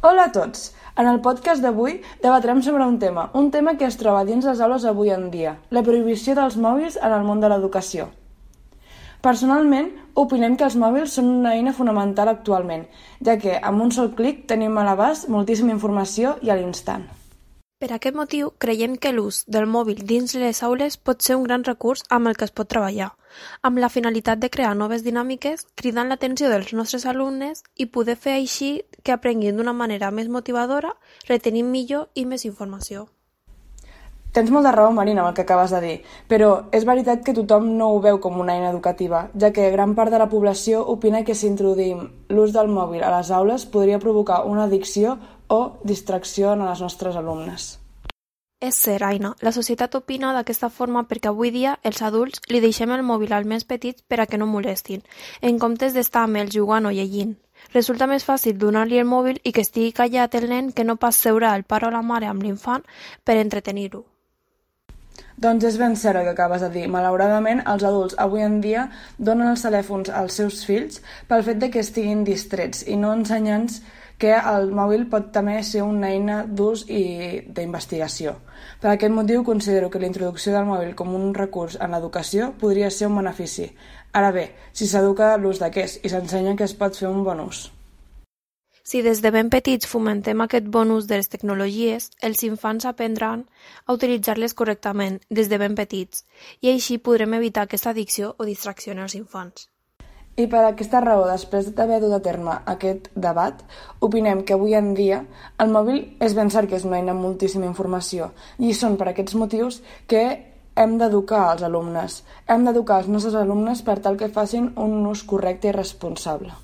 Hola a tots! En el podcast d'avui debatrem sobre un tema, un tema que es troba dins les aules avui en dia, la prohibició dels mòbils en el món de l'educació. Personalment, opinem que els mòbils són una eina fonamental actualment, ja que amb un sol clic tenim a l'abast moltíssima informació i a l'instant. Per aquest motiu, creiem que l'ús del mòbil dins les aules pot ser un gran recurs amb el que es pot treballar, amb la finalitat de crear noves dinàmiques, cridant l'atenció dels nostres alumnes i poder fer així que aprenguin d'una manera més motivadora, retenint millor i més informació. Tens molta raó, Marina, amb el que acabes de dir, però és veritat que tothom no ho veu com una eina educativa, ja que gran part de la població opina que si introduïm l'ús del mòbil a les aules podria provocar una addicció o distracció en els nostres alumnes. És cert, Aina, la societat opina d'aquesta forma perquè avui dia els adults li deixem el mòbil als més petits per a que no molestin, en comptes d'estar amb ells jugant o llegint. Resulta més fàcil donar-li el mòbil i que estigui callat el nen que no pas seure el pare o la mare amb l'infant per entretenir-ho. Doncs és ben cert el que acabes de dir. Malauradament, els adults avui en dia donen els telèfons als seus fills pel fet de que estiguin distrets i no ensenyants que el mòbil pot també ser una eina d'ús i d'investigació. Per aquest motiu considero que la introducció del mòbil com un recurs en l'educació podria ser un benefici. Ara bé, si s'educa l'ús d'aquest i s'ensenya que es pot fer un bon ús. Si des de ben petits fomentem aquest bon ús de les tecnologies, els infants aprendran a utilitzar-les correctament des de ben petits i així podrem evitar aquesta addicció o distracció en els infants. I per aquesta raó, després d'haver dut a terme aquest debat, opinem que avui en dia el mòbil és ben cert que és una eina amb moltíssima informació i són per aquests motius que hem d'educar els alumnes. Hem d'educar els nostres alumnes per tal que facin un ús correcte i responsable.